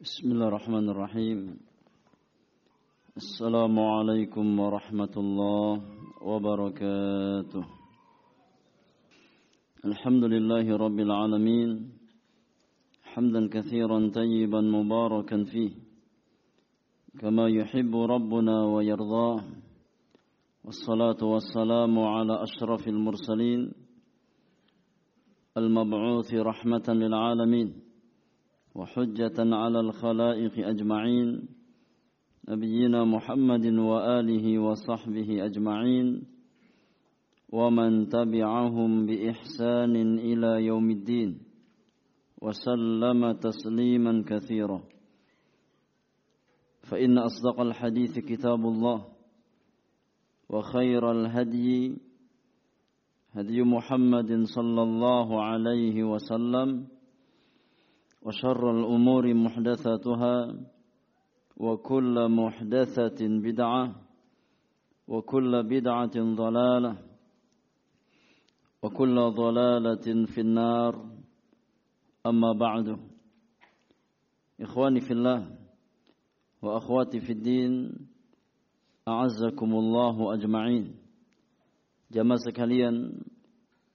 بسم الله الرحمن الرحيم. السلام عليكم ورحمة الله وبركاته. الحمد لله رب العالمين. حمدا كثيرا طيبا مباركا فيه. كما يحب ربنا ويرضاه. والصلاة والسلام على أشرف المرسلين. المبعوث رحمة للعالمين. وحجة على الخلائق أجمعين. نبينا محمد وآله وصحبه أجمعين. ومن تبعهم بإحسان إلى يوم الدين. وسلم تسليما كثيرا. فإن أصدق الحديث كتاب الله. وخير الهدي هدي محمد صلى الله عليه وسلم. وشر الأمور محدثاتها وكل محدثة بدعة وكل بدعة ضلالة وكل ضلالة في النار أما بعد إخواني في الله وأخواتي في الدين أعزكم الله أجمعين Jamaah sekalian,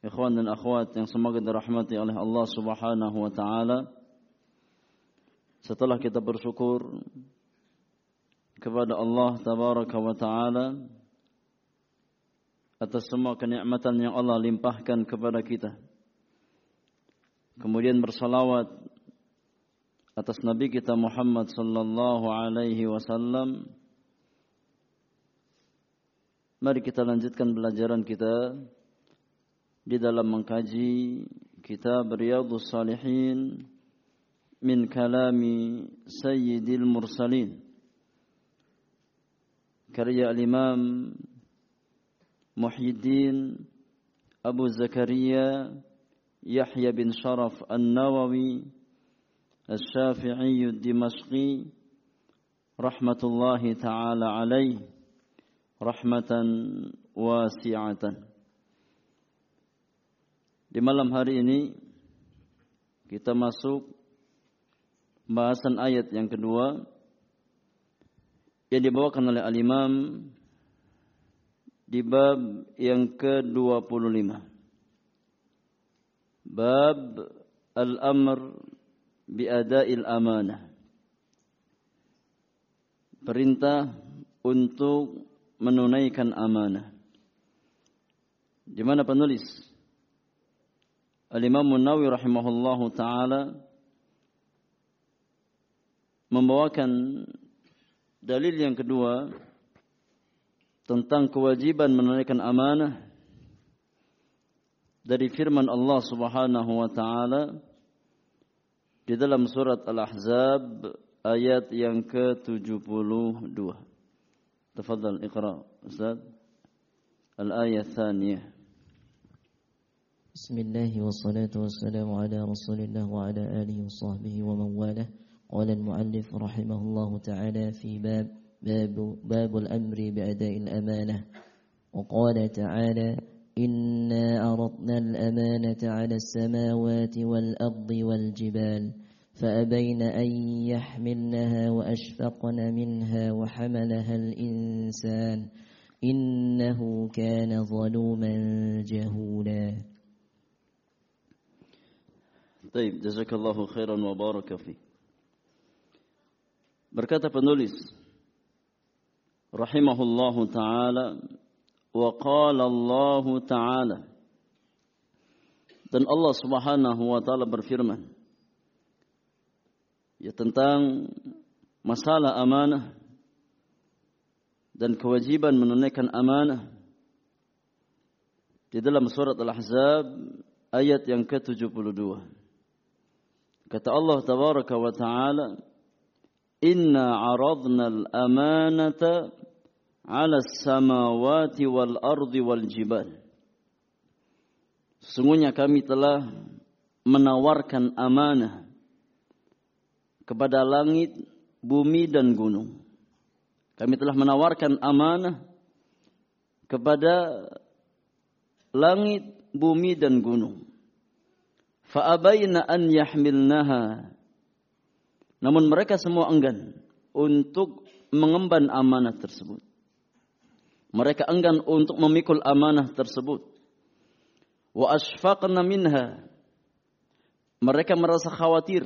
ikhwan dan akhwat yang semoga dirahmati oleh Allah. Setelah kita bersyukur kepada Allah tabaraka wa taala atas semua kenikmatan yang Allah limpahkan kepada kita. Kemudian bersalawat atas Nabi kita Muhammad sallallahu alaihi wasallam Mari kita lanjutkan pelajaran kita di dalam mengkaji kitab Riyadhus Salihin من كلام سيد المرسلين. كريا الإمام محي الدين أبو زكريا يحيى بن شرف النووي الشافعي الدمشقي رحمة الله تعالى عليه رحمة واسعة. Di malam hari ini kita masuk bahasan ayat yang kedua yang dibawakan oleh al-Imam di bab yang ke-25. Bab al-amr bi ada'il amanah. Perintah untuk menunaikan amanah. Di mana penulis Al-Imam Nawawi rahimahullahu taala membawakan dalil yang kedua tentang kewajiban menunaikan amanah dari firman Allah Subhanahu wa taala di dalam surat Al-Ahzab ayat yang ke-72. Tafadhal iqra Ustaz. Al-ayah tsaniyah. Bismillahirrahmanirrahim. Wassalatu wassalamu ala Rasulillah wa ala alihi washabbihi wa man walah. قال المؤلف رحمه الله تعالى في باب باب, باب الأمر بأداء الأمانة. وقال تعالى إنا أردنا الأمانة على السماوات والأرض والجبال فأبين أن يحملنها وأشفقن منها وحملها الإنسان إنه كان ظلوما جهولا. طيب جزاك الله خيرا وبارك فيك. Berkata penulis rahimahullahu taala wa qala Allah taala dan Allah Subhanahu wa taala berfirman ya tentang masalah amanah dan kewajiban menunaikan amanah di dalam surat Al-Ahzab ayat yang ke-72. Kata Allah tabaraka wa taala, "Inna 'aradna al-amanata 'ala as-samawati wal ardi wal jibal." Sesungguhnya kami telah menawarkan amanah kepada langit, bumi dan gunung. Kami telah menawarkan amanah kepada langit, bumi dan gunung. Fa'abaina an yahmilnaha. Namun mereka semua enggan untuk mengemban amanah tersebut. Mereka enggan untuk memikul amanah tersebut. Wa asfaqna minha. Mereka merasa khawatir.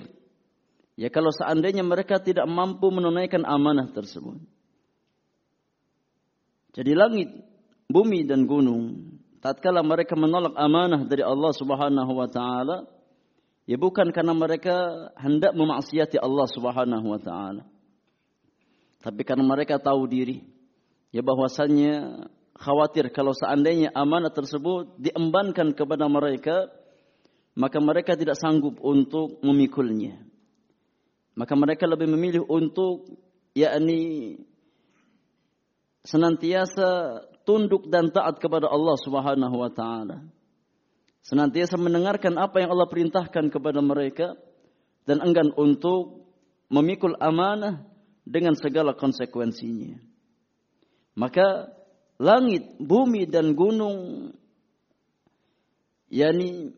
Ya kalau seandainya mereka tidak mampu menunaikan amanah tersebut. Jadi langit, bumi dan gunung tatkala mereka menolak amanah dari Allah Subhanahu wa taala Ya bukan karena mereka hendak memaksiati Allah Subhanahu wa taala. Tapi karena mereka tahu diri ya bahwasannya khawatir kalau seandainya amanah tersebut diembankan kepada mereka maka mereka tidak sanggup untuk memikulnya. Maka mereka lebih memilih untuk yakni senantiasa tunduk dan taat kepada Allah Subhanahu wa taala senantiasa mendengarkan apa yang Allah perintahkan kepada mereka dan enggan untuk memikul amanah dengan segala konsekuensinya. Maka langit, bumi dan gunung yakni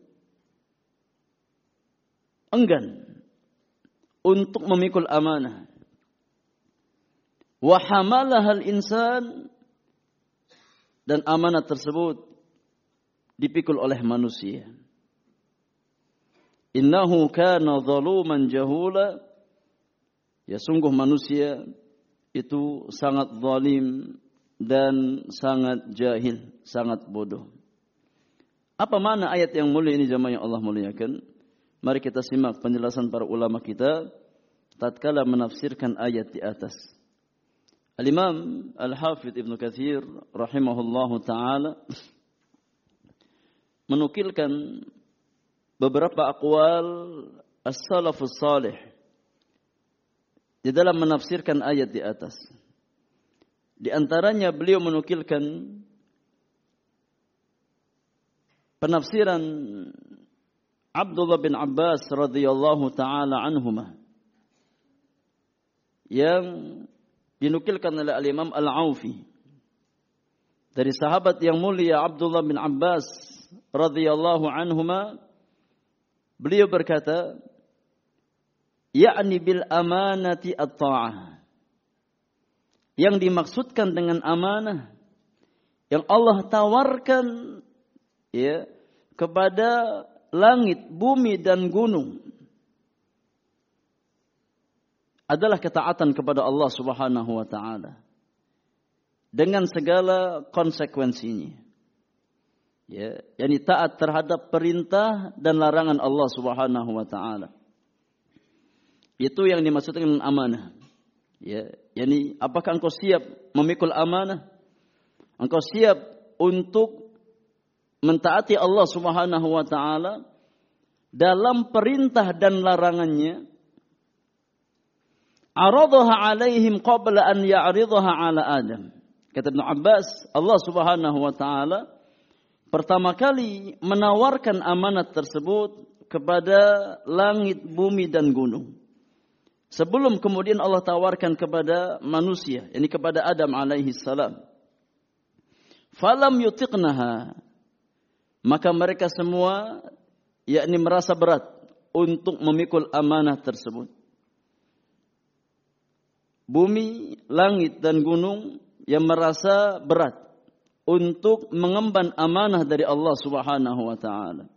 enggan untuk memikul amanah. Wa hamalaha insan dan amanah tersebut dipikul oleh manusia. Innahu kana zaluman jahula. Ya sungguh manusia itu sangat zalim dan sangat jahil, sangat bodoh. Apa mana ayat yang mulia ini jemaah yang Allah muliakan? Mari kita simak penjelasan para ulama kita tatkala menafsirkan ayat di atas. Al-Imam Al-Hafidh Ibnu Katsir rahimahullahu taala menukilkan beberapa akwal as-salafus salih di dalam menafsirkan ayat di atas. Di antaranya beliau menukilkan penafsiran Abdullah bin Abbas radhiyallahu taala anhuma yang dinukilkan oleh al-Imam Al-Aufi dari sahabat yang mulia Abdullah bin Abbas radhiyallahu anhuma beliau berkata yakni bil amanati at-ta'ah. Yang dimaksudkan dengan amanah yang Allah tawarkan ya kepada langit, bumi dan gunung adalah ketaatan kepada Allah Subhanahu wa taala dengan segala konsekuensinya ya yakni taat terhadap perintah dan larangan Allah Subhanahu wa taala. Itu yang dimaksudkan dengan amanah. Ya yakni apakah engkau siap memikul amanah? Engkau siap untuk mentaati Allah Subhanahu wa taala dalam perintah dan larangannya? Aradaha alaihim qabla an ya'ridaha ala Adam. Kata Ibnu Abbas Allah Subhanahu wa taala pertama kali menawarkan amanat tersebut kepada langit, bumi dan gunung. Sebelum kemudian Allah tawarkan kepada manusia, ini kepada Adam alaihi salam. Falam yutiqnaha. Maka mereka semua yakni merasa berat untuk memikul amanah tersebut. Bumi, langit dan gunung yang merasa berat untuk mengemban amanah dari Allah Subhanahu wa taala.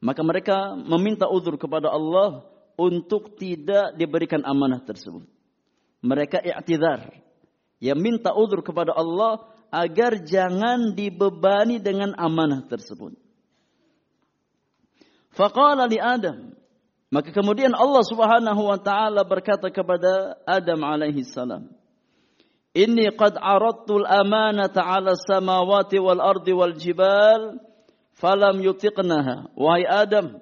Maka mereka meminta uzur kepada Allah untuk tidak diberikan amanah tersebut. Mereka i'tidhar. Ya minta uzur kepada Allah agar jangan dibebani dengan amanah tersebut. Faqala li Adam. Maka kemudian Allah Subhanahu wa taala berkata kepada Adam alaihi salam, Inni qad aradtul amanata ala samawati wal ardi wal jibal falam yutiqnaha. Wahai Adam,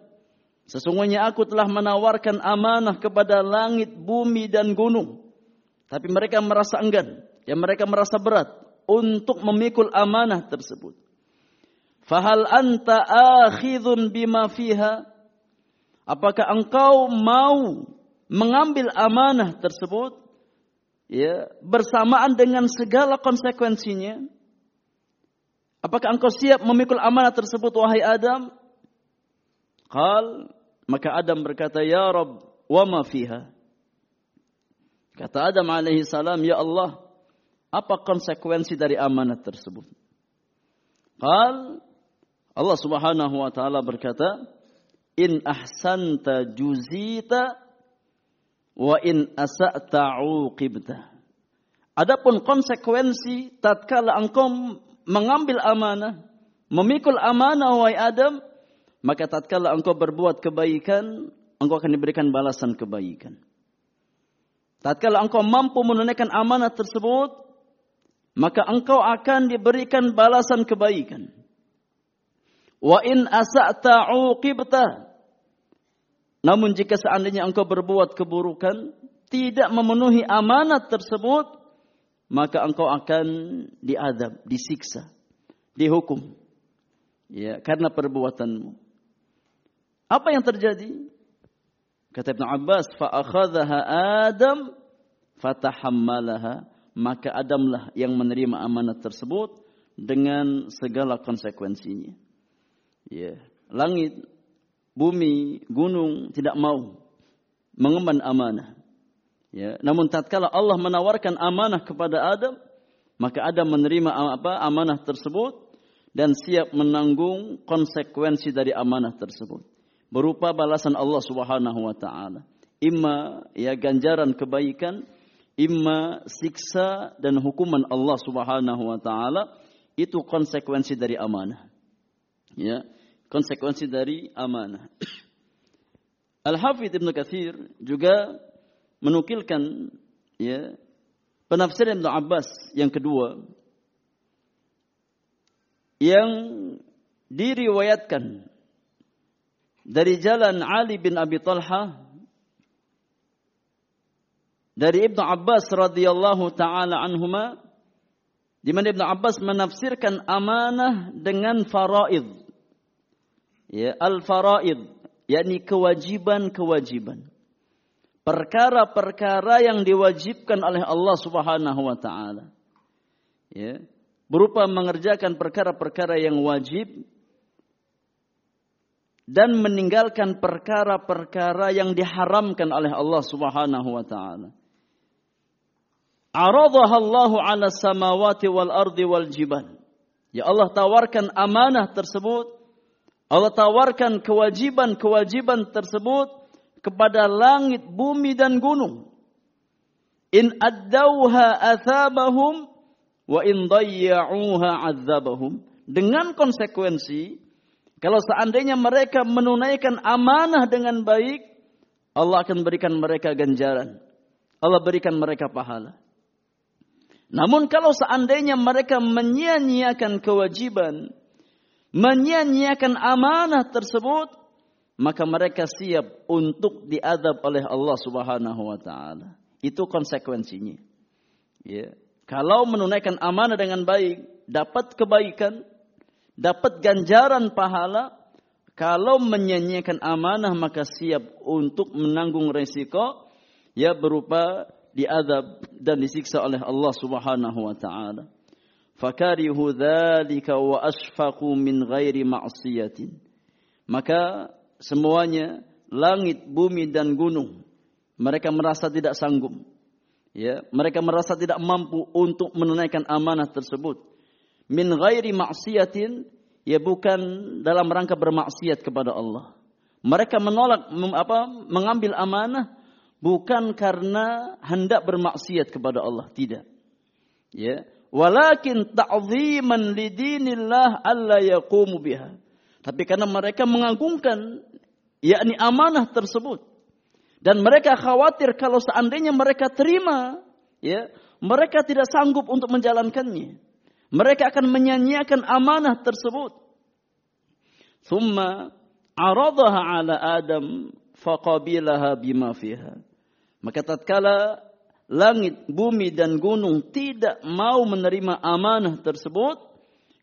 sesungguhnya aku telah menawarkan amanah kepada langit, bumi dan gunung. Tapi mereka merasa enggan, ya mereka merasa berat untuk memikul amanah tersebut. Fahal anta akhidun bima fiha? Apakah engkau mau mengambil amanah tersebut? Ya bersamaan dengan segala konsekuensinya apakah engkau siap memikul amanah tersebut wahai Adam qal maka Adam berkata ya Rabb wa ma fiha Kata Adam alaihi salam, "Ya Allah, apa konsekuensi dari amanah tersebut?" Qal Allah Subhanahu wa taala berkata, "In ahsanta juzita wa in asa'ta uqibta." Adapun konsekuensi tatkala engkau mengambil amanah, memikul amanah wahai Adam, maka tatkala engkau berbuat kebaikan, engkau akan diberikan balasan kebaikan. Tatkala engkau mampu menunaikan amanah tersebut, maka engkau akan diberikan balasan kebaikan. Wa in asa'ta uqibta. Namun jika seandainya engkau berbuat keburukan, tidak memenuhi amanah tersebut, maka engkau akan diadab, disiksa, dihukum. Ya, karena perbuatanmu. Apa yang terjadi? Kata Ibn Abbas, فَأَخَذَهَا Adam fatahammalaha. Maka Adamlah yang menerima amanat tersebut dengan segala konsekuensinya. Ya, langit, bumi, gunung tidak mau mengemban amanah. Ya, namun tatkala Allah menawarkan amanah kepada Adam, maka Adam menerima apa amanah tersebut dan siap menanggung konsekuensi dari amanah tersebut berupa balasan Allah Subhanahu wa taala. Imma ya ganjaran kebaikan, imma siksa dan hukuman Allah Subhanahu wa taala itu konsekuensi dari amanah. Ya, konsekuensi dari amanah. Al-Hafidh Ibn Katsir juga menukilkan ya penafsiran Ibnu Abbas yang kedua yang diriwayatkan dari jalan Ali bin Abi Talha dari Ibnu Abbas radhiyallahu taala anhuma di mana Ibnu Abbas menafsirkan amanah dengan faraid ya al faraid yakni kewajiban-kewajiban perkara-perkara yang diwajibkan oleh Allah Subhanahu wa taala. Ya, berupa mengerjakan perkara-perkara yang wajib dan meninggalkan perkara-perkara yang diharamkan oleh Allah Subhanahu wa taala. Allah 'ala samawati wal ardi wal jibal. Ya Allah tawarkan amanah tersebut. Allah tawarkan kewajiban-kewajiban tersebut kepada langit, bumi dan gunung. In addauha athabahum wa in dayya'uha adzabahum. Dengan konsekuensi kalau seandainya mereka menunaikan amanah dengan baik, Allah akan berikan mereka ganjaran. Allah berikan mereka pahala. Namun kalau seandainya mereka menyia-nyiakan kewajiban, menyia-nyiakan amanah tersebut, maka mereka siap untuk diadab oleh Allah Subhanahu wa taala. Itu konsekuensinya. Ya. Kalau menunaikan amanah dengan baik, dapat kebaikan, dapat ganjaran pahala. Kalau menyanyikan amanah maka siap untuk menanggung resiko ya berupa diadab dan disiksa oleh Allah Subhanahu wa taala. Fakarihu dzalika wa asfaqu min ghairi ma'siyatin. Maka semuanya langit, bumi dan gunung. Mereka merasa tidak sanggup. Ya, mereka merasa tidak mampu untuk menunaikan amanah tersebut. Min ghairi maksiatin, ya bukan dalam rangka bermaksiat kepada Allah. Mereka menolak apa mengambil amanah bukan karena hendak bermaksiat kepada Allah, tidak. Ya, walakin ta'ziman lidinillah alla yaqumu biha. Tapi karena mereka mengagungkan yakni amanah tersebut. Dan mereka khawatir kalau seandainya mereka terima, ya, mereka tidak sanggup untuk menjalankannya. Mereka akan menyanyiakan amanah tersebut. Thumma aradaha ala Adam faqabilaha bima fiha. Maka tatkala langit, bumi dan gunung tidak mau menerima amanah tersebut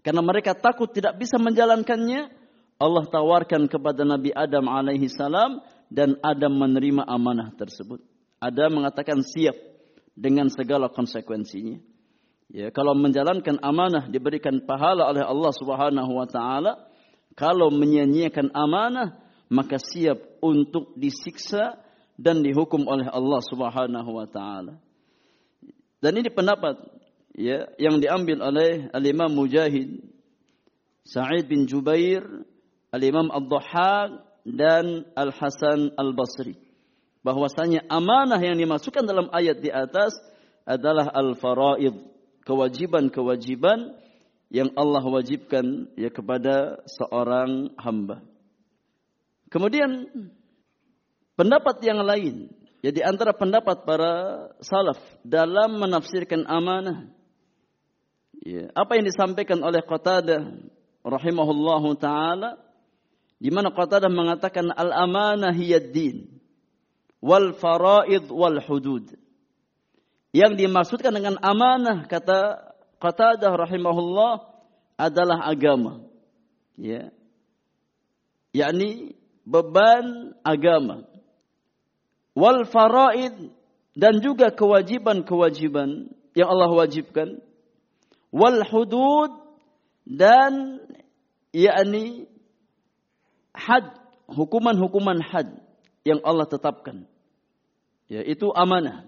karena mereka takut tidak bisa menjalankannya, Allah tawarkan kepada Nabi Adam alaihi salam dan Adam menerima amanah tersebut. Adam mengatakan siap dengan segala konsekuensinya. Ya, kalau menjalankan amanah diberikan pahala oleh Allah Subhanahu wa taala. Kalau menyia-nyiakan amanah maka siap untuk disiksa dan dihukum oleh Allah Subhanahu wa taala. Dan ini pendapat ya yang diambil oleh Al-Imam Mujahid, Sa'id bin Jubair, Al-Imam Ad-Dhahhak dan Al-Hasan Al-Basri. Bahwasanya amanah yang dimasukkan dalam ayat di atas adalah al-faraid, kewajiban-kewajiban yang Allah wajibkan ya kepada seorang hamba. Kemudian pendapat yang lain Ya antara pendapat para salaf dalam menafsirkan amanah. Ya, apa yang disampaikan oleh Qatadah rahimahullahu taala di mana Qatadah mengatakan al-amanah hiya din wal faraid wal hudud. Yang dimaksudkan dengan amanah kata Qatadah rahimahullah adalah agama. Ya. yakni beban agama wal faraid dan juga kewajiban-kewajiban yang Allah wajibkan wal hudud dan yakni had hukuman-hukuman had yang Allah tetapkan yaitu amanah.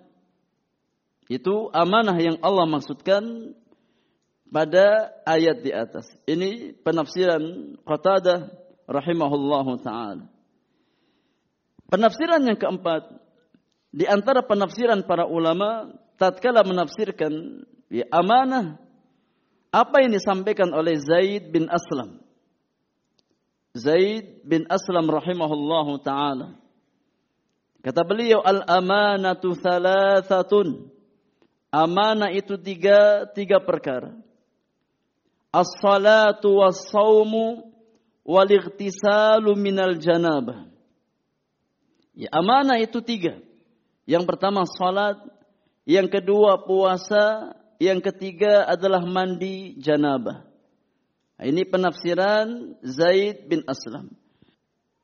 Itu amanah yang Allah maksudkan pada ayat di atas. Ini penafsiran Qatadah rahimahullahu taala Penafsiran yang keempat di antara penafsiran para ulama tatkala menafsirkan ya, amanah apa yang disampaikan oleh Zaid bin Aslam. Zaid bin Aslam rahimahullahu taala. Kata beliau al-amanatu thalathatun. Amanah itu tiga tiga perkara. As-salatu was-saumu wal-ightisalu minal janabah. Ya, amanah itu tiga. Yang pertama salat, yang kedua puasa, yang ketiga adalah mandi janabah. Nah, ini penafsiran Zaid bin Aslam.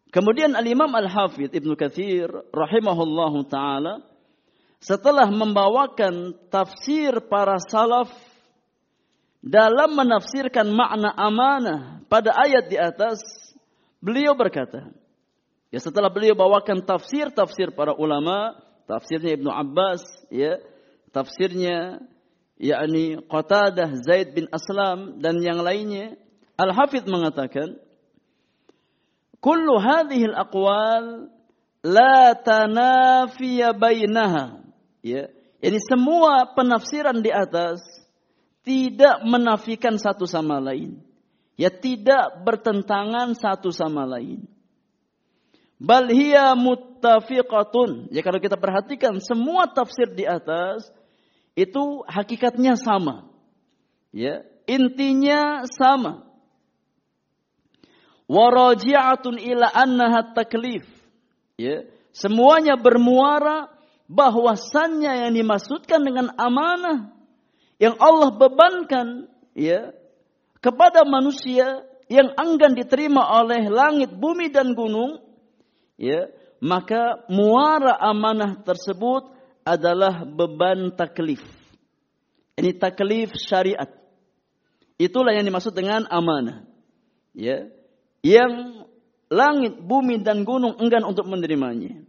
Kemudian Al-Imam Al-Hafidh Ibnu Kathir rahimahullahu taala setelah membawakan tafsir para salaf dalam menafsirkan makna amanah pada ayat di atas, beliau berkata, Ya setelah beliau bawakan tafsir-tafsir para ulama, tafsirnya Ibnu Abbas, ya, tafsirnya yakni Qatadah, Zaid bin Aslam dan yang lainnya, Al-Hafidh mengatakan, "Kullu hadhihi al-aqwal la tanafiya bainaha." Ya, ini semua penafsiran di atas tidak menafikan satu sama lain. Ya tidak bertentangan satu sama lain. Bal hiya muttafiqatun. Ya kalau kita perhatikan semua tafsir di atas itu hakikatnya sama. Ya, intinya sama. Waraji'atun ila annaha taklif. Ya, semuanya bermuara bahwasannya yang dimaksudkan dengan amanah yang Allah bebankan ya kepada manusia yang enggan diterima oleh langit, bumi dan gunung ya maka muara amanah tersebut adalah beban taklif. Ini taklif syariat. Itulah yang dimaksud dengan amanah. Ya. Yang langit, bumi dan gunung enggan untuk menerimanya.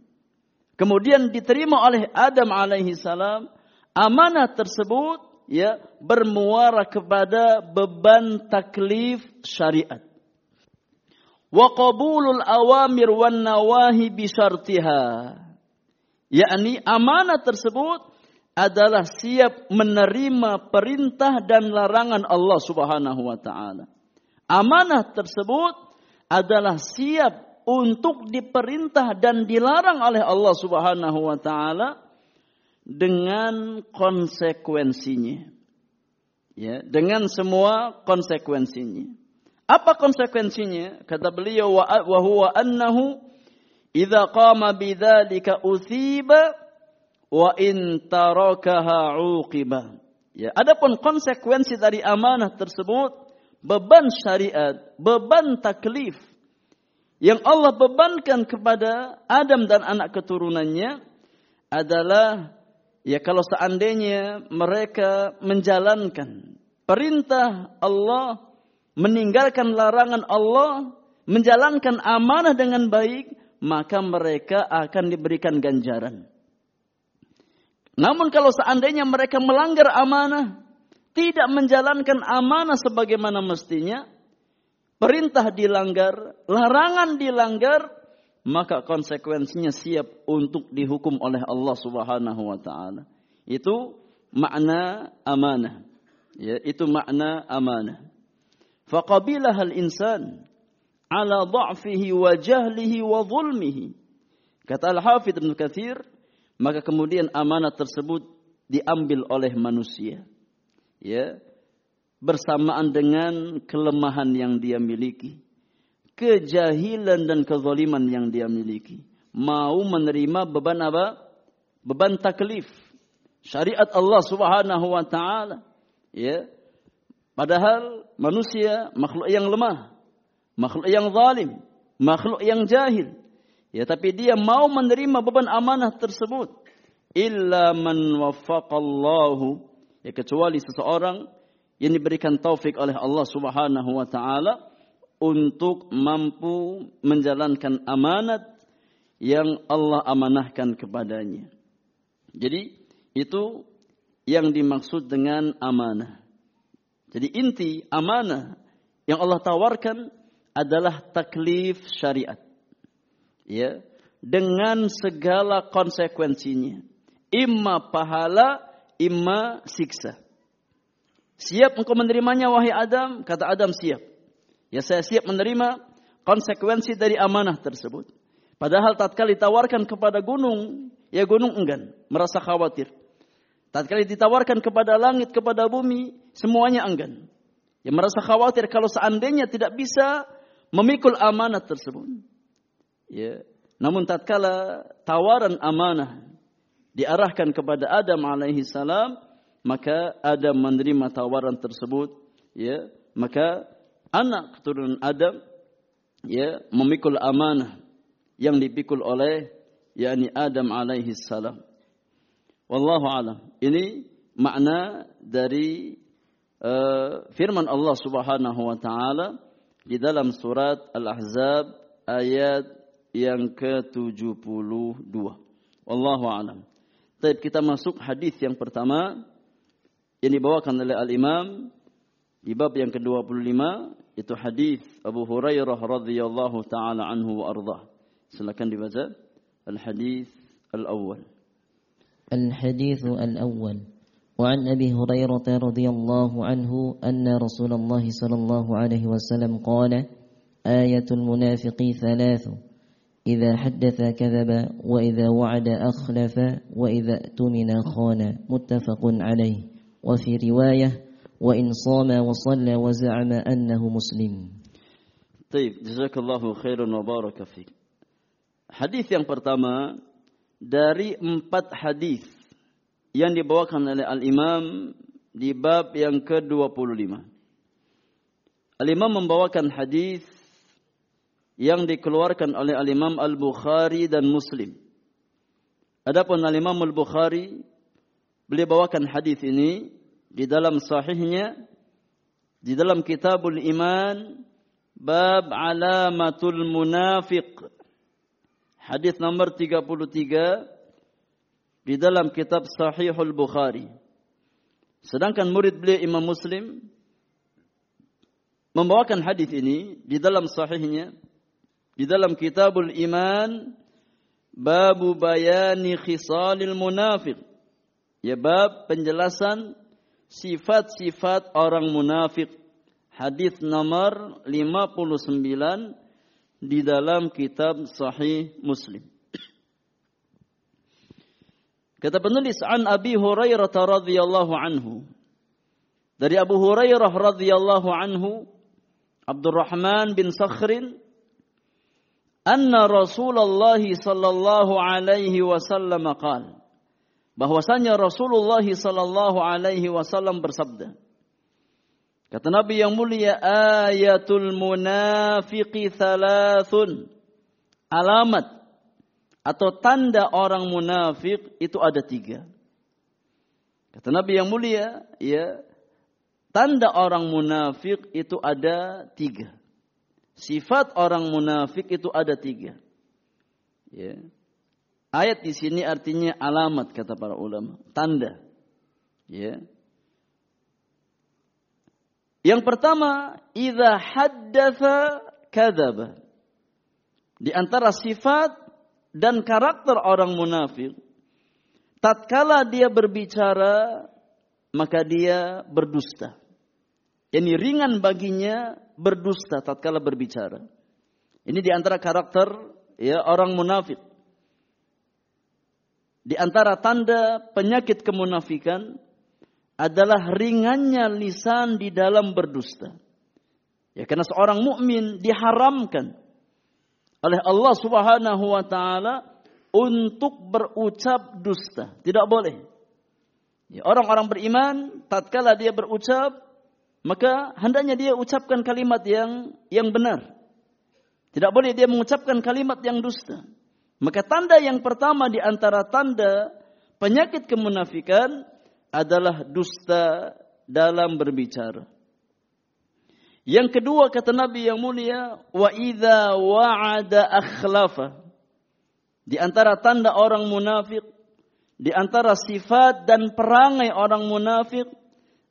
Kemudian diterima oleh Adam alaihi salam, amanah tersebut ya bermuara kepada beban taklif syariat wa qabulul awamir wan nawahi bi syartiha yakni amanah tersebut adalah siap menerima perintah dan larangan Allah Subhanahu wa taala. Amanah tersebut adalah siap untuk diperintah dan dilarang oleh Allah Subhanahu wa taala dengan konsekuensinya. Ya, dengan semua konsekuensinya. Apa konsekuensinya? Kata beliau wa huwa annahu idza qama bidzalika uthiba wa in tarakaha uqiba. Ya, adapun konsekuensi dari amanah tersebut beban syariat, beban taklif yang Allah bebankan kepada Adam dan anak keturunannya adalah ya kalau seandainya mereka menjalankan perintah Allah meninggalkan larangan Allah, menjalankan amanah dengan baik, maka mereka akan diberikan ganjaran. Namun kalau seandainya mereka melanggar amanah, tidak menjalankan amanah sebagaimana mestinya, perintah dilanggar, larangan dilanggar, maka konsekuensinya siap untuk dihukum oleh Allah Subhanahu wa taala. Itu makna amanah. Ya, itu makna amanah. Ala dha'fihi wa jahlihi wa zulmihi. Kata Al-Hafidh Ibn Kathir, maka kemudian amanat tersebut diambil oleh manusia. Ya, bersamaan dengan kelemahan yang dia miliki, kejahilan dan kezaliman yang dia miliki. Mau menerima beban apa? Beban taklif. Syariat Allah Subhanahu wa taala. Ya. Padahal manusia makhluk yang lemah makhluk yang zalim, makhluk yang jahil. Ya, tapi dia mau menerima beban amanah tersebut. Illa man waffaqallahu. Ya, kecuali seseorang yang diberikan taufik oleh Allah Subhanahu wa taala untuk mampu menjalankan amanat yang Allah amanahkan kepadanya. Jadi itu yang dimaksud dengan amanah. Jadi inti amanah yang Allah tawarkan adalah taklif syariat. Ya, dengan segala konsekuensinya. Imma pahala, imma siksa. Siap engkau menerimanya wahai Adam? Kata Adam siap. Ya saya siap menerima konsekuensi dari amanah tersebut. Padahal tatkala ditawarkan kepada gunung, ya gunung enggan, merasa khawatir. Tatkala ditawarkan kepada langit, kepada bumi, semuanya enggan. Ya merasa khawatir kalau seandainya tidak bisa memikul amanah tersebut. Ya. Namun tatkala tawaran amanah diarahkan kepada Adam alaihi salam, maka Adam menerima tawaran tersebut, ya. Maka anak keturunan Adam ya memikul amanah yang dipikul oleh yakni Adam alaihi salam. Wallahu alam. Ini makna dari uh, firman Allah Subhanahu wa taala di dalam surat Al-Ahzab ayat yang ke-72. Wallahu a'lam. Baik, kita masuk hadis yang pertama yang dibawakan oleh Al-Imam di bab yang ke-25 itu hadis Abu Hurairah radhiyallahu taala anhu wa. Silakan dibaca al-hadis al-awwal. Al-hadis al-awwal. وعن أبي هريرة رضي الله عنه أن رسول الله صلى الله عليه وسلم قال آية المنافق ثلاث إذا حدث كذب وإذا وعد أخلف وإذا اؤتمن خان. متفق عليه. وفي رواية وإن صام وصلى وزعم أنه مسلم. طيب جزاك الله خيرا وبارك فيك. Hadis yang pertama dari empat hadis yang dibawakan oleh Al-Imam di bab yang ke-25. Al-Imam membawakan hadis yang dikeluarkan oleh Al-Imam Al-Bukhari dan Muslim. Adapun Al-Imam Al-Bukhari beliau bawakan hadis ini di dalam sahihnya di dalam Kitabul Iman bab alamatul munafiq hadis nomor 33 di dalam kitab Sahihul Bukhari. Sedangkan murid beliau Imam Muslim membawakan hadis ini di dalam sahihnya di dalam Kitabul Iman babu bayani khisalil munafiq ya bab penjelasan sifat-sifat orang munafik hadis nomor 59 di dalam kitab Sahih Muslim Kata penulis an Abi Hurairah radhiyallahu anhu. Dari Abu Hurairah radhiyallahu anhu, Abdurrahman bin Sakhrin, anna Rasulullah sallallahu alaihi wasallam qaal bahwasanya Rasulullah sallallahu alaihi wasallam bersabda Kata Nabi yang mulia ayatul munafiqi thalathun alamat atau tanda orang munafik itu ada tiga. Kata Nabi yang mulia, ya, tanda orang munafik itu ada tiga. Sifat orang munafik itu ada tiga. Ya. Ayat di sini artinya alamat kata para ulama, tanda. Ya. Yang pertama, idza haddatsa kadzaba. Di antara sifat dan karakter orang munafik, tatkala dia berbicara, maka dia berdusta. Ini ringan baginya berdusta tatkala berbicara. Ini di antara karakter ya orang munafik. Di antara tanda penyakit kemunafikan adalah ringannya lisan di dalam berdusta. Ya karena seorang mukmin diharamkan oleh Allah Subhanahu wa taala untuk berucap dusta. Tidak boleh. Ya, orang-orang beriman tatkala dia berucap maka hendaknya dia ucapkan kalimat yang yang benar. Tidak boleh dia mengucapkan kalimat yang dusta. Maka tanda yang pertama di antara tanda penyakit kemunafikan adalah dusta dalam berbicara. Yang kedua kata Nabi yang mulia, wa idza wa'ada akhlafa. Di antara tanda orang munafik, di antara sifat dan perangai orang munafik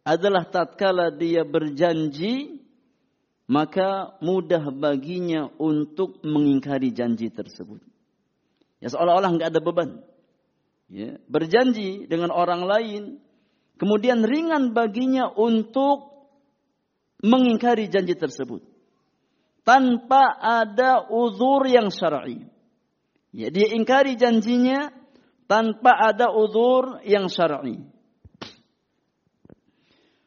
adalah tatkala dia berjanji maka mudah baginya untuk mengingkari janji tersebut. Ya seolah-olah nggak ada beban. Ya, berjanji dengan orang lain, kemudian ringan baginya untuk mengingkari janji tersebut tanpa ada uzur yang syar'i. Ya, dia ingkari janjinya tanpa ada uzur yang syar'i.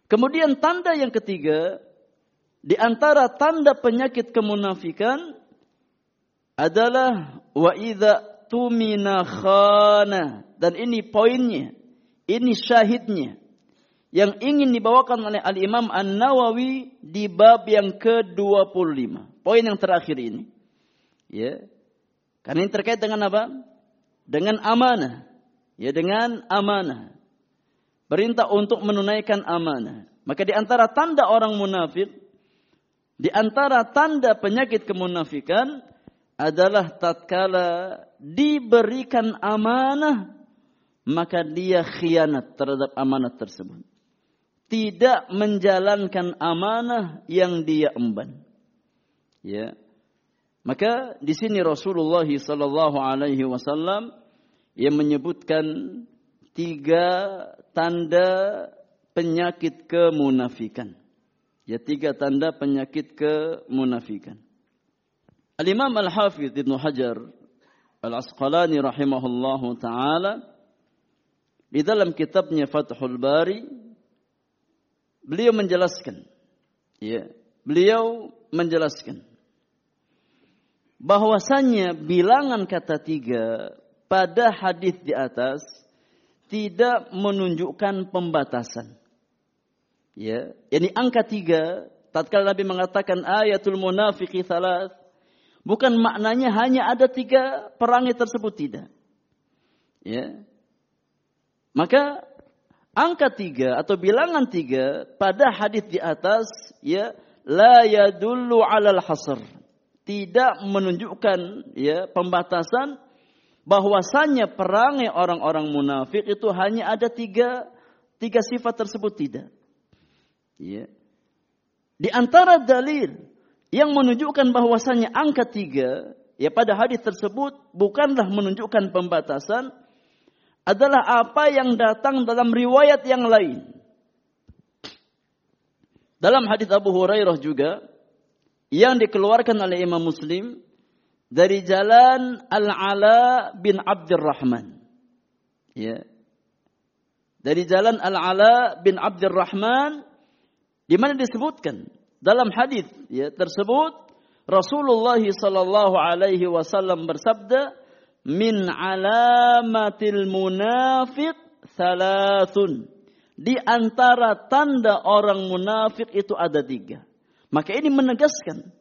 Kemudian tanda yang ketiga di antara tanda penyakit kemunafikan adalah wa idza tumina khana. Dan ini poinnya. Ini syahidnya. Yang ingin dibawakan oleh Al-Imam An-Nawawi di bab yang ke-25. Poin yang terakhir ini. Ya. Karena ini terkait dengan apa? Dengan amanah. Ya, dengan amanah. Perintah untuk menunaikan amanah. Maka di antara tanda orang munafik, di antara tanda penyakit kemunafikan adalah tatkala diberikan amanah maka dia khianat terhadap amanah tersebut. Tidak menjalankan amanah yang dia emban. Ya. Maka di sini Rasulullah sallallahu alaihi wasallam menyebutkan tiga tanda penyakit kemunafikan. Ya tiga tanda penyakit kemunafikan. Al-Imam Al-Hafidh Ibn Hajar Al-Asqalani rahimahullahu taala di dalam kitabnya Fathul Bari beliau menjelaskan ya beliau menjelaskan bahwasannya bilangan kata tiga pada hadis di atas tidak menunjukkan pembatasan ya ini angka tiga tatkala Nabi mengatakan ayatul munafiqi thalath Bukan maknanya hanya ada tiga perangai tersebut tidak. Ya. Maka angka tiga atau bilangan tiga pada hadis di atas ya la yadullu alal hasr tidak menunjukkan ya pembatasan bahwasanya perangai orang-orang munafik itu hanya ada tiga tiga sifat tersebut tidak. Ya. Di antara dalil yang menunjukkan bahwasannya angka tiga ya pada hadis tersebut bukanlah menunjukkan pembatasan adalah apa yang datang dalam riwayat yang lain. Dalam hadis Abu Hurairah juga yang dikeluarkan oleh Imam Muslim dari jalan Al-Ala bin Abdurrahman. Ya. Dari jalan Al-Ala bin Abdurrahman di mana disebutkan dalam hadis ya tersebut Rasulullah sallallahu alaihi wasallam bersabda min alamatil munafiq thalathun di antara tanda orang munafik itu ada tiga maka ini menegaskan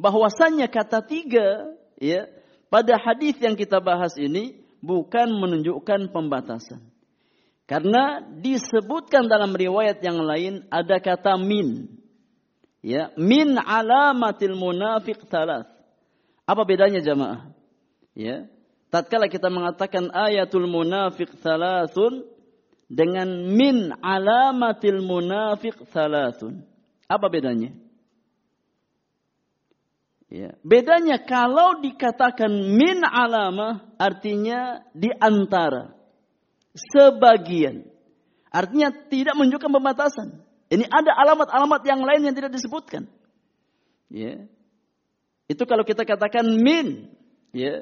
bahwasannya kata tiga ya pada hadis yang kita bahas ini bukan menunjukkan pembatasan karena disebutkan dalam riwayat yang lain ada kata min Ya, min alamatil munafiq talas. Apa bedanya jamaah? Ya. Tatkala kita mengatakan ayatul munafiq thalathun dengan min alamatil munafiq thalathun. Apa bedanya? Ya. Bedanya kalau dikatakan min alamah artinya di antara sebagian. Artinya tidak menunjukkan pembatasan. Ini ada alamat-alamat yang lain yang tidak disebutkan. Ya. Itu kalau kita katakan min, ya.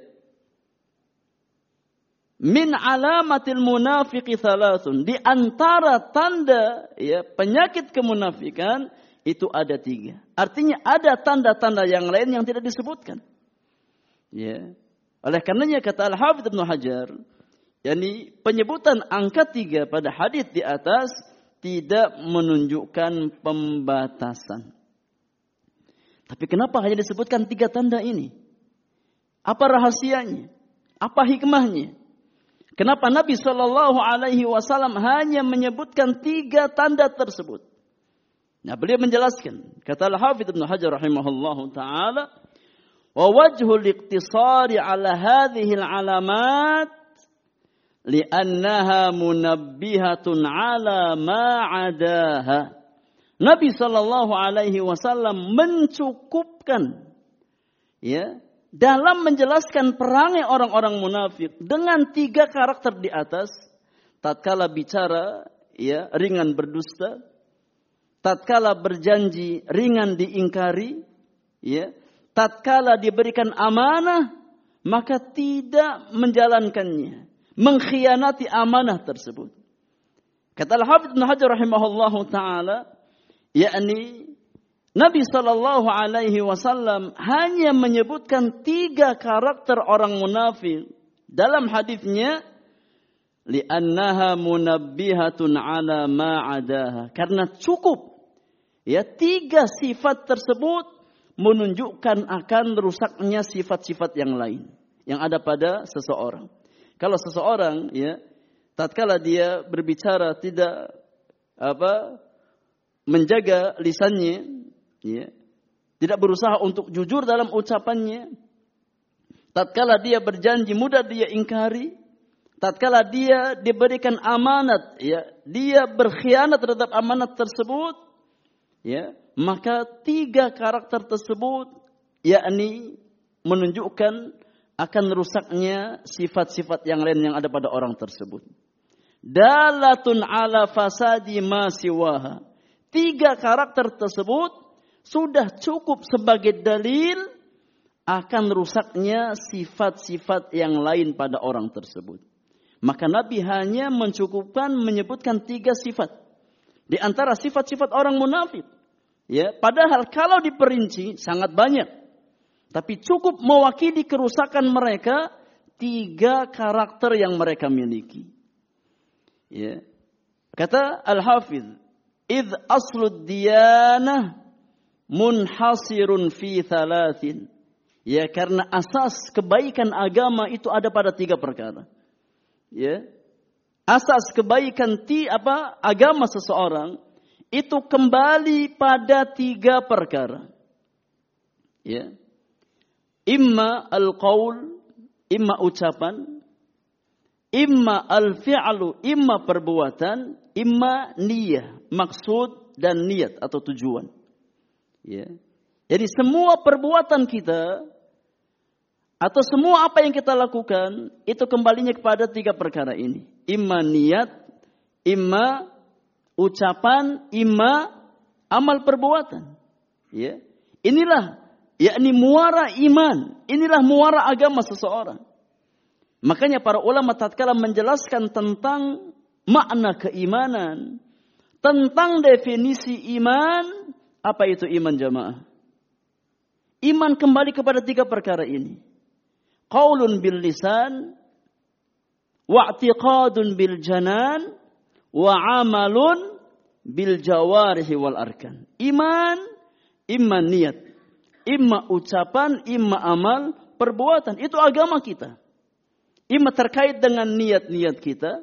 Min alamatil munafiqi thalathun. Di antara tanda ya penyakit kemunafikan itu ada tiga. Artinya ada tanda-tanda yang lain yang tidak disebutkan. Ya. Oleh karenanya kata Al-Hafidh Ibn Hajar, yakni penyebutan angka tiga pada hadis di atas tidak menunjukkan pembatasan. Tapi kenapa hanya disebutkan tiga tanda ini? Apa rahasianya? Apa hikmahnya? Kenapa Nabi Shallallahu Alaihi Wasallam hanya menyebutkan tiga tanda tersebut? Nah, beliau menjelaskan, kata Al-Hafidz Ibnu Hajar rahimahullahu taala, "Wa wajhul iqtisari ala hadhihi al-alamat li'annaha munabbihatun ala ma 'adaha." Nabi sallallahu alaihi wasallam mencukupkan ya dalam menjelaskan perangai orang-orang munafik dengan tiga karakter di atas tatkala bicara ya ringan berdusta tatkala berjanji ringan diingkari, ya, tatkala diberikan amanah maka tidak menjalankannya, mengkhianati amanah tersebut. Kata Al-Hafidz Hajar rahimahullahu taala, yakni Nabi Shallallahu Alaihi Wasallam hanya menyebutkan tiga karakter orang munafik. Dalam hadisnya li'annaha munabbihatun ala ma'adaha karena cukup Ya, tiga sifat tersebut menunjukkan akan rusaknya sifat-sifat yang lain. Yang ada pada seseorang. Kalau seseorang ya tatkala dia berbicara tidak apa menjaga lisannya ya tidak berusaha untuk jujur dalam ucapannya tatkala dia berjanji mudah dia ingkari tatkala dia diberikan amanat ya dia berkhianat terhadap amanat tersebut ya maka tiga karakter tersebut yakni menunjukkan akan rusaknya sifat-sifat yang lain yang ada pada orang tersebut. Dalatun ala fasadi ma siwaha. Tiga karakter tersebut sudah cukup sebagai dalil akan rusaknya sifat-sifat yang lain pada orang tersebut. Maka Nabi hanya mencukupkan menyebutkan tiga sifat. Di antara sifat-sifat orang munafik. Ya, padahal kalau diperinci sangat banyak. Tapi cukup mewakili kerusakan mereka tiga karakter yang mereka miliki. Ya. Kata Al-Hafidh, "Id aslud diyanah munhasirun fi thalathin." Ya, karena asas kebaikan agama itu ada pada tiga perkara. Ya. Asas kebaikan ti apa agama seseorang itu kembali pada tiga perkara. Ya. Imma al-qaul, imma ucapan, imma al-fi'lu, imma perbuatan, imma niyah, maksud dan niat atau tujuan. Ya. Jadi semua perbuatan kita atau semua apa yang kita lakukan itu kembalinya kepada tiga perkara ini. Imma niat, imma ucapan, ima, amal perbuatan. Ya. Inilah yakni muara iman, inilah muara agama seseorang. Makanya para ulama tatkala menjelaskan tentang makna keimanan, tentang definisi iman, apa itu iman jamaah? Iman kembali kepada tiga perkara ini. Qaulun bil lisan, wa'tiqadun bil janan, wa amalun bil jawarihi wal arkan. Iman, iman niat. Imma ucapan, imma amal, perbuatan. Itu agama kita. Imma terkait dengan niat-niat kita.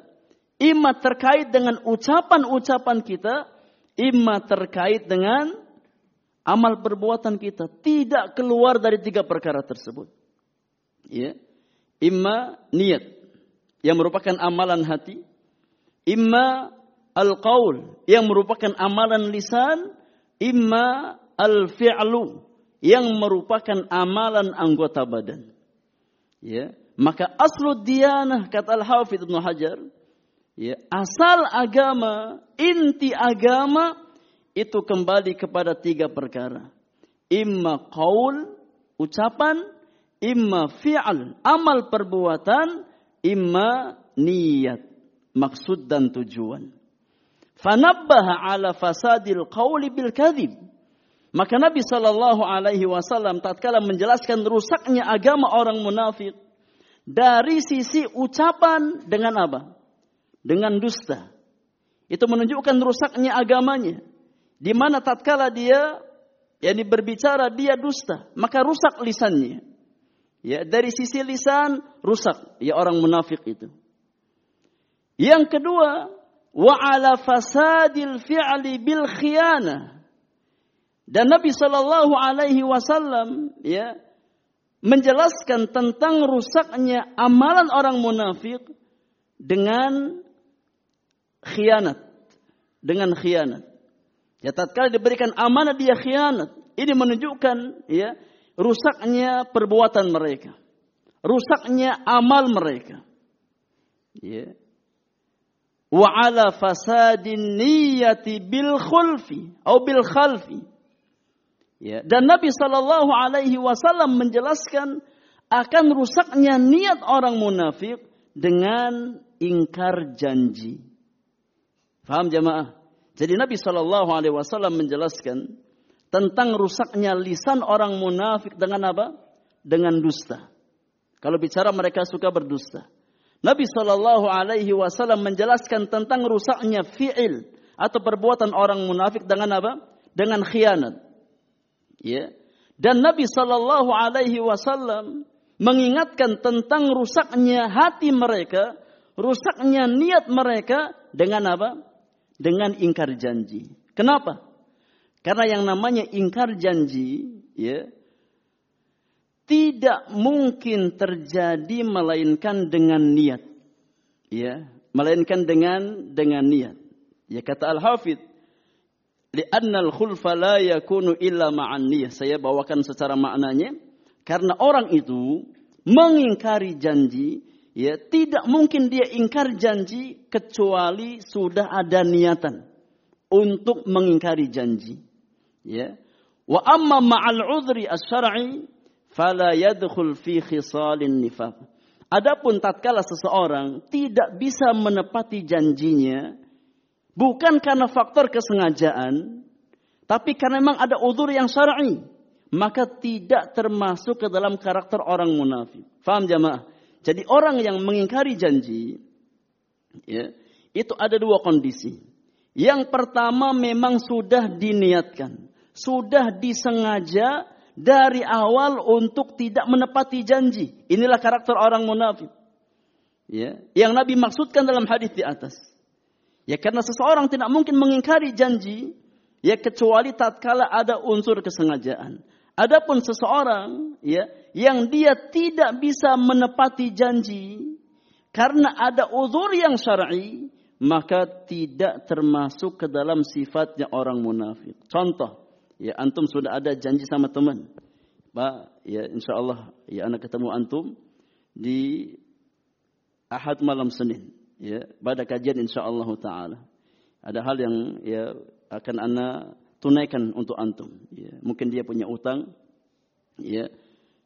Imma terkait dengan ucapan-ucapan kita. Imma terkait dengan amal perbuatan kita. Tidak keluar dari tiga perkara tersebut. Ya. imma niat yang merupakan amalan hati, imma al-qaul yang merupakan amalan lisan, imma al-fi'lu yang merupakan amalan anggota badan. Ya, maka aslu diyanah kata Al-Hafidz Ibnu Hajar, ya, asal agama, inti agama itu kembali kepada tiga perkara. Imma qaul, ucapan, imma fi'al, amal perbuatan, imma niat, maksud dan tujuan. Fanabbaha ala fasadil qawli bil kadhib. Maka Nabi Shallallahu Alaihi Wasallam tatkala menjelaskan rusaknya agama orang munafik dari sisi ucapan dengan apa? Dengan dusta. Itu menunjukkan rusaknya agamanya. Di mana tatkala dia yakni berbicara dia dusta, maka rusak lisannya. Ya, dari sisi lisan rusak ya orang munafik itu. Yang kedua, wa ala fasadil fi'li bil khiyanah dan Nabi Shallallahu Alaihi Wasallam ya menjelaskan tentang rusaknya amalan orang munafik dengan khianat, dengan khianat. Ya tatkala diberikan amanah dia khianat. Ini menunjukkan ya rusaknya perbuatan mereka. Rusaknya amal mereka. Ya. Wa ala fasadin niyati bil khulfi atau bil khalfi Ya, dan Nabi Shallallahu Alaihi Wasallam menjelaskan akan rusaknya niat orang munafik dengan ingkar janji. Faham jamaah? Jadi Nabi Shallallahu Alaihi Wasallam menjelaskan tentang rusaknya lisan orang munafik dengan apa? Dengan dusta. Kalau bicara mereka suka berdusta. Nabi Shallallahu Alaihi Wasallam menjelaskan tentang rusaknya fiil atau perbuatan orang munafik dengan apa? Dengan khianat. Ya. Dan Nabi Shallallahu Alaihi Wasallam mengingatkan tentang rusaknya hati mereka, rusaknya niat mereka dengan apa? Dengan ingkar janji. Kenapa? Karena yang namanya ingkar janji, ya, tidak mungkin terjadi melainkan dengan niat. Ya, melainkan dengan dengan niat. Ya kata Al-Hafidh khulfa la yakunu illa ma'an. Saya bawakan secara maknanya. Karena orang itu mengingkari janji. Ya, tidak mungkin dia ingkar janji kecuali sudah ada niatan untuk mengingkari janji. Ya. Wa amma ma'al udhri as-syar'i fala yadkhul fi khisalin nifaq. Adapun tatkala seseorang tidak bisa menepati janjinya, Bukan karena faktor kesengajaan, tapi karena memang ada udur yang syar'i, maka tidak termasuk ke dalam karakter orang munafik. Faham jamaah? Jadi orang yang mengingkari janji, ya, itu ada dua kondisi. Yang pertama memang sudah diniatkan, sudah disengaja dari awal untuk tidak menepati janji. Inilah karakter orang munafik. Ya, yang Nabi maksudkan dalam hadis di atas. Ya karena seseorang tidak mungkin mengingkari janji ya kecuali tatkala ada unsur kesengajaan. Adapun seseorang ya yang dia tidak bisa menepati janji karena ada uzur yang syar'i maka tidak termasuk ke dalam sifatnya orang munafik. Contoh, ya antum sudah ada janji sama teman. Pak, ya insya Allah ya anak ketemu antum di Ahad malam Senin ya pada kajian insyaallah taala. Ada hal yang ya akan ana tunaikan untuk antum. Ya, mungkin dia punya utang, ya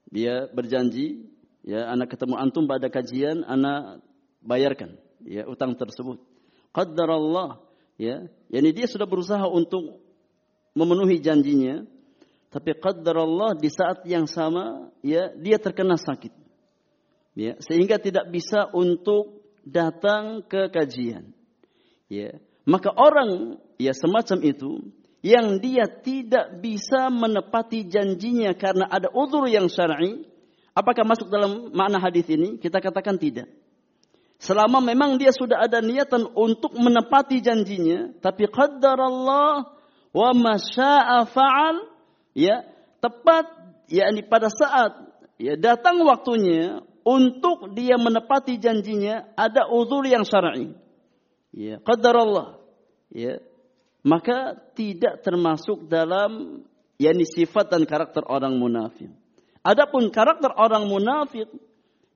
dia berjanji, ya anak ketemu antum pada kajian, anak bayarkan ya utang tersebut. Allah, ya, yani dia sudah berusaha untuk memenuhi janjinya, tapi Allah di saat yang sama ya dia terkena sakit. Ya, sehingga tidak bisa untuk datang ke kajian. Ya, maka orang ya semacam itu yang dia tidak bisa menepati janjinya karena ada udur yang syar'i, apakah masuk dalam makna hadis ini? Kita katakan tidak. Selama memang dia sudah ada niatan untuk menepati janjinya, tapi Allah wa masya'a fa'al, ya, tepat yakni pada saat ya datang waktunya untuk dia menepati janjinya ada uzur yang syar'i. Ya, qadar Allah. Ya. Maka tidak termasuk dalam yakni sifat dan karakter orang munafik. Adapun karakter orang munafik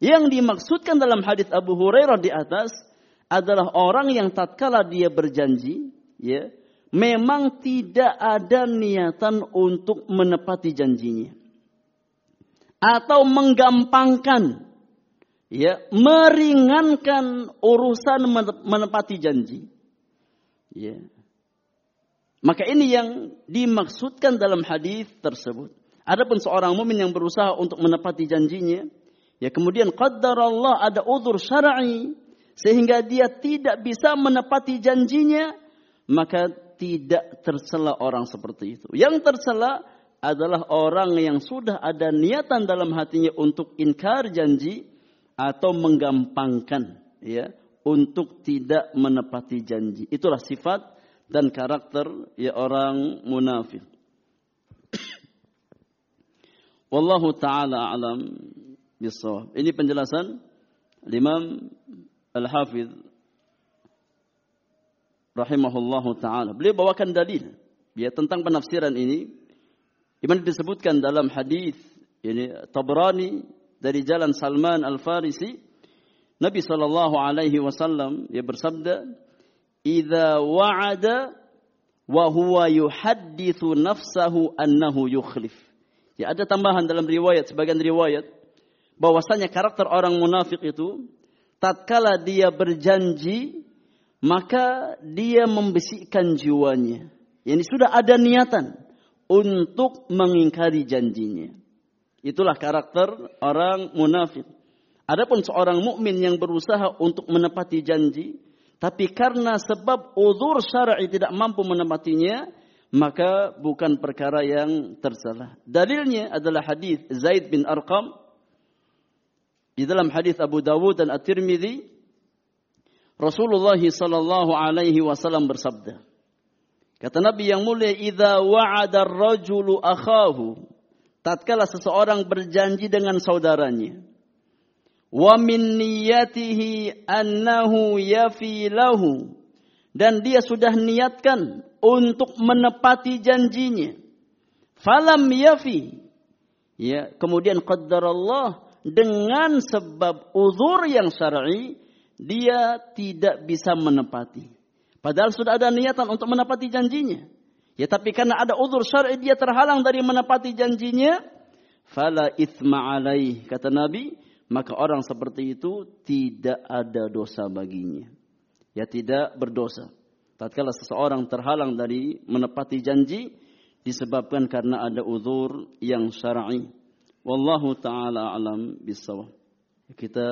yang dimaksudkan dalam hadis Abu Hurairah di atas adalah orang yang tatkala dia berjanji, ya, memang tidak ada niatan untuk menepati janjinya. Atau menggampangkan ya, meringankan urusan menepati janji. Ya. Maka ini yang dimaksudkan dalam hadis tersebut. Adapun seorang mukmin yang berusaha untuk menepati janjinya, ya kemudian Allah ada uzur syar'i sehingga dia tidak bisa menepati janjinya, maka tidak tersela orang seperti itu. Yang tersela adalah orang yang sudah ada niatan dalam hatinya untuk inkar janji atau menggampangkan ya untuk tidak menepati janji. Itulah sifat dan karakter ya orang munafik. Wallahu taala alam bisawab. Ini penjelasan Imam Al-Hafidh rahimahullahu taala. Beliau bawakan dalil ya tentang penafsiran ini di disebutkan dalam hadis ini Tabrani dari jalan Salman Al-Farisi Nabi sallallahu alaihi wasallam ya bersabda "Idza wa'ada wa huwa yuhadditsu nafsahu annahu yukhlif." Ya ada tambahan dalam riwayat sebagian riwayat bahwasanya karakter orang munafik itu tatkala dia berjanji maka dia membesikkan jiwanya. Yani sudah ada niatan untuk mengingkari janjinya. Itulah karakter orang munafik. Adapun seorang mukmin yang berusaha untuk menepati janji, tapi karena sebab uzur syar'i tidak mampu menepatinya, maka bukan perkara yang tersalah. Dalilnya adalah hadis Zaid bin Arqam di dalam hadis Abu Dawud dan At-Tirmidzi, Rasulullah sallallahu alaihi wasallam bersabda. Kata Nabi yang mulia, "Idza wa'ada ar-rajulu akhahu" tatkala seseorang berjanji dengan saudaranya, "Wa min niyyatihi annahu yafi lahu" dan dia sudah niatkan untuk menepati janjinya. Falam yafi. Ya, kemudian Allah dengan sebab uzur yang syar'i dia tidak bisa menepati. Padahal sudah ada niatan untuk menepati janjinya. Ya tapi karena ada uzur syar'i dia terhalang dari menepati janjinya, fala ithma alaih kata Nabi, maka orang seperti itu tidak ada dosa baginya. Ya tidak berdosa. Tatkala seseorang terhalang dari menepati janji disebabkan karena ada uzur yang syar'i. Wallahu taala alam bisawab. Kita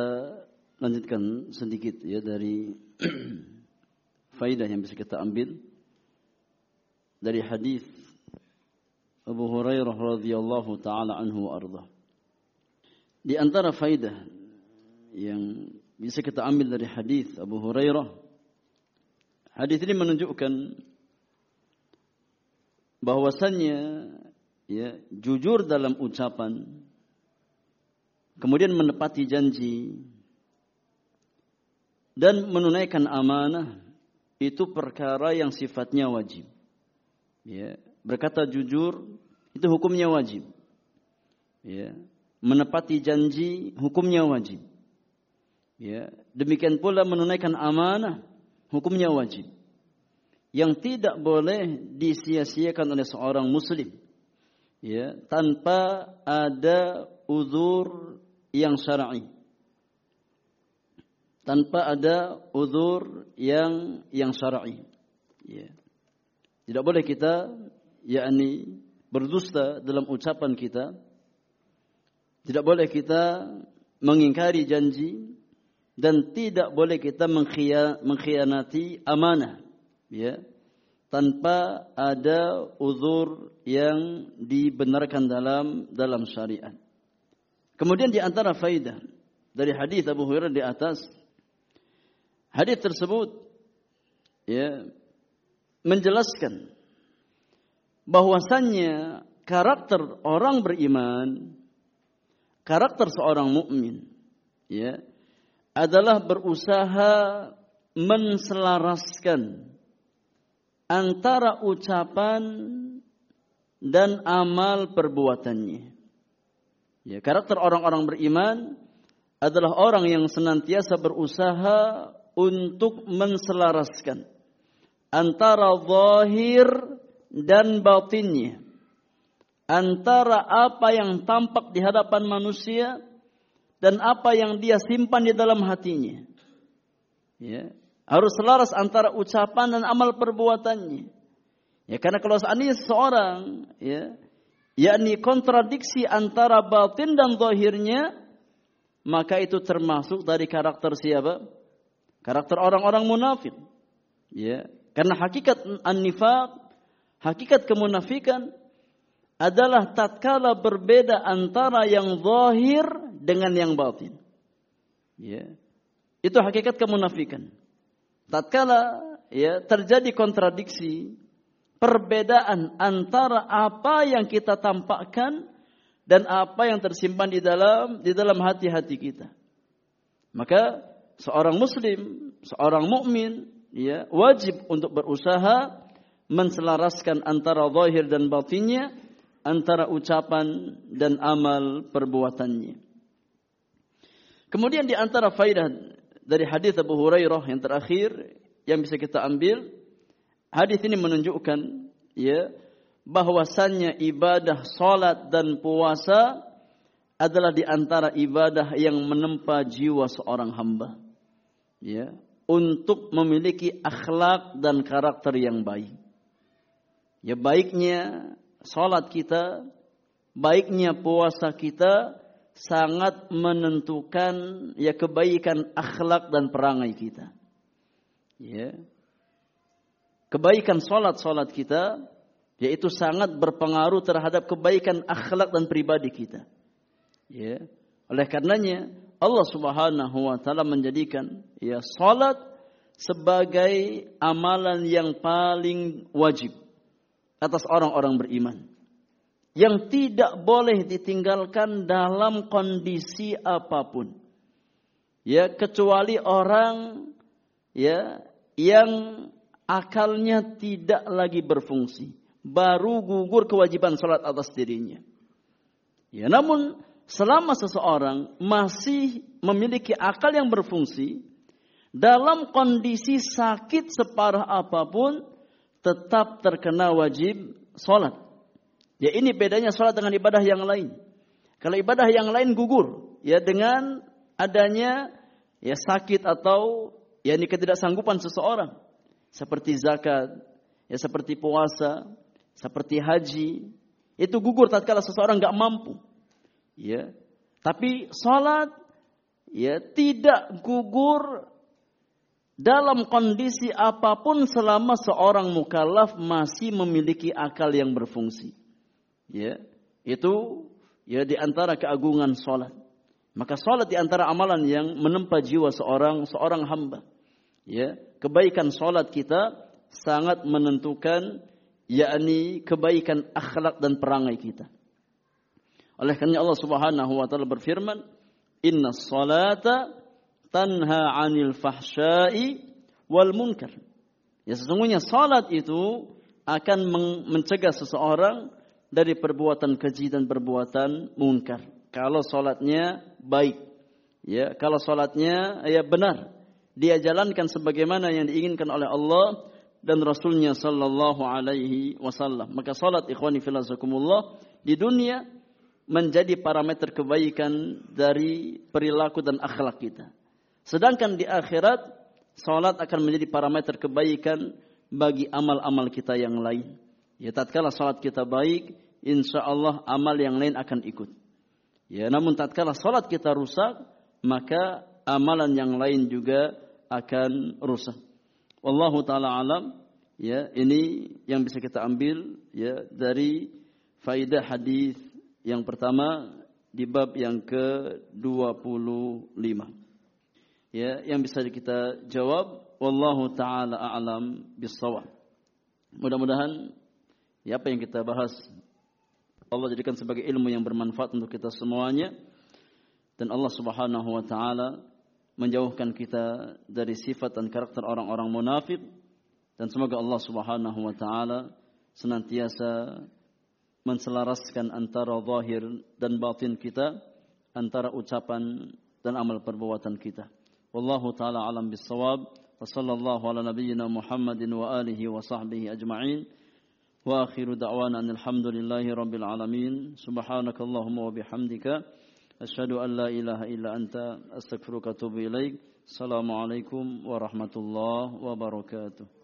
lanjutkan sedikit ya dari faidah yang bisa kita ambil dari hadis Abu Hurairah radhiyallahu taala anhu arda. Di antara faidah yang bisa kita ambil dari hadis Abu Hurairah hadis ini menunjukkan bahwasannya ya jujur dalam ucapan kemudian menepati janji dan menunaikan amanah itu perkara yang sifatnya wajib. Ya berkata jujur itu hukumnya wajib. Ya menepati janji hukumnya wajib. Ya demikian pula menunaikan amanah hukumnya wajib. Yang tidak boleh disia-siakan oleh seorang muslim. Ya tanpa ada uzur yang syar'i. Tanpa ada uzur yang yang syar'i. Ya. Tidak boleh kita yakni berdusta dalam ucapan kita tidak boleh kita mengingkari janji dan tidak boleh kita mengkhianati amanah ya tanpa ada uzur yang dibenarkan dalam dalam syariat. Kemudian di antara faidah dari hadis Abu Hurairah di atas hadis tersebut ya menjelaskan bahwasannya karakter orang beriman karakter seorang mukmin ya adalah berusaha menselaraskan antara ucapan dan amal perbuatannya. Ya, karakter orang-orang beriman adalah orang yang senantiasa berusaha untuk menselaraskan antara zahir dan batinnya. Antara apa yang tampak di hadapan manusia dan apa yang dia simpan di dalam hatinya. Ya, harus selaras antara ucapan dan amal perbuatannya. Ya, karena kalau seandainya seseorang ya, yakni kontradiksi antara batin dan zahirnya, maka itu termasuk dari karakter siapa? Karakter orang-orang munafik. Ya, karena hakikat an-nifaq, hakikat kemunafikan adalah tatkala berbeda antara yang zahir dengan yang batin. Ya. Itu hakikat kemunafikan tatkala ya terjadi kontradiksi perbedaan antara apa yang kita tampakkan dan apa yang tersimpan di dalam di dalam hati-hati kita. Maka seorang muslim, seorang mukmin ya wajib untuk berusaha menselaraskan antara zahir dan batinnya, antara ucapan dan amal perbuatannya. Kemudian di antara faidah dari hadis Abu Hurairah yang terakhir yang bisa kita ambil hadis ini menunjukkan ya bahwasannya ibadah salat dan puasa adalah di antara ibadah yang menempa jiwa seorang hamba ya untuk memiliki akhlak dan karakter yang baik ya baiknya salat kita baiknya puasa kita sangat menentukan ya kebaikan akhlak dan perangai kita. Ya. Kebaikan salat-salat kita yaitu sangat berpengaruh terhadap kebaikan akhlak dan pribadi kita. Ya. Oleh karenanya Allah Subhanahu wa taala menjadikan ya salat sebagai amalan yang paling wajib atas orang-orang beriman yang tidak boleh ditinggalkan dalam kondisi apa pun. Ya, kecuali orang ya yang akalnya tidak lagi berfungsi, baru gugur kewajiban salat atas dirinya. Ya, namun selama seseorang masih memiliki akal yang berfungsi, dalam kondisi sakit separah apa pun, tetap terkena wajib salat. Ya ini bedanya sholat dengan ibadah yang lain. Kalau ibadah yang lain gugur, ya dengan adanya ya sakit atau ya ini ketidaksanggupan seseorang, seperti zakat, ya seperti puasa, seperti haji, itu gugur tatkala seseorang nggak mampu. Ya, tapi sholat ya tidak gugur dalam kondisi apa pun selama seorang mukallaf masih memiliki akal yang berfungsi ya itu ya di antara keagungan salat. Maka salat di antara amalan yang menempa jiwa seorang seorang hamba. Ya, kebaikan salat kita sangat menentukan yakni kebaikan akhlak dan perangai kita. Oleh karena Allah Subhanahu wa taala berfirman, "Inna salata tanha 'anil fahsya'i wal munkar." Ya sesungguhnya salat itu akan mencegah seseorang dari perbuatan keji dan perbuatan mungkar. Kalau sholatnya baik, ya kalau sholatnya ya benar, dia jalankan sebagaimana yang diinginkan oleh Allah dan Rasulnya Sallallahu Alaihi Wasallam. Maka sholat ikhwani filazakumullah di dunia menjadi parameter kebaikan dari perilaku dan akhlak kita. Sedangkan di akhirat, sholat akan menjadi parameter kebaikan bagi amal-amal kita yang lain. Ya tatkala salat kita baik, insya Allah amal yang lain akan ikut. Ya, namun tatkala salat kita rusak, maka amalan yang lain juga akan rusak. Wallahu taala alam. Ya, ini yang bisa kita ambil ya dari faidah hadis yang pertama di bab yang ke-25. Ya, yang bisa kita jawab wallahu taala a'lam bissawab. Mudah-mudahan Ya, apa yang kita bahas Allah jadikan sebagai ilmu yang bermanfaat untuk kita semuanya dan Allah Subhanahu wa taala menjauhkan kita dari sifat dan karakter orang-orang munafik dan semoga Allah Subhanahu wa taala senantiasa menselaraskan antara zahir dan batin kita, antara ucapan dan amal perbuatan kita. Wallahu taala alam bisawab. Wa sallallahu ala nabiyyina Muhammadin wa alihi wa sahbihi ajma'in. Wa akhiru da'wana alhamdulillahi rabbil alamin. Subhanakallahumma wa bihamdika asyhadu an la ilaha illa anta astaghfiruka wa atubu ilaik. Assalamualaikum warahmatullahi wabarakatuh.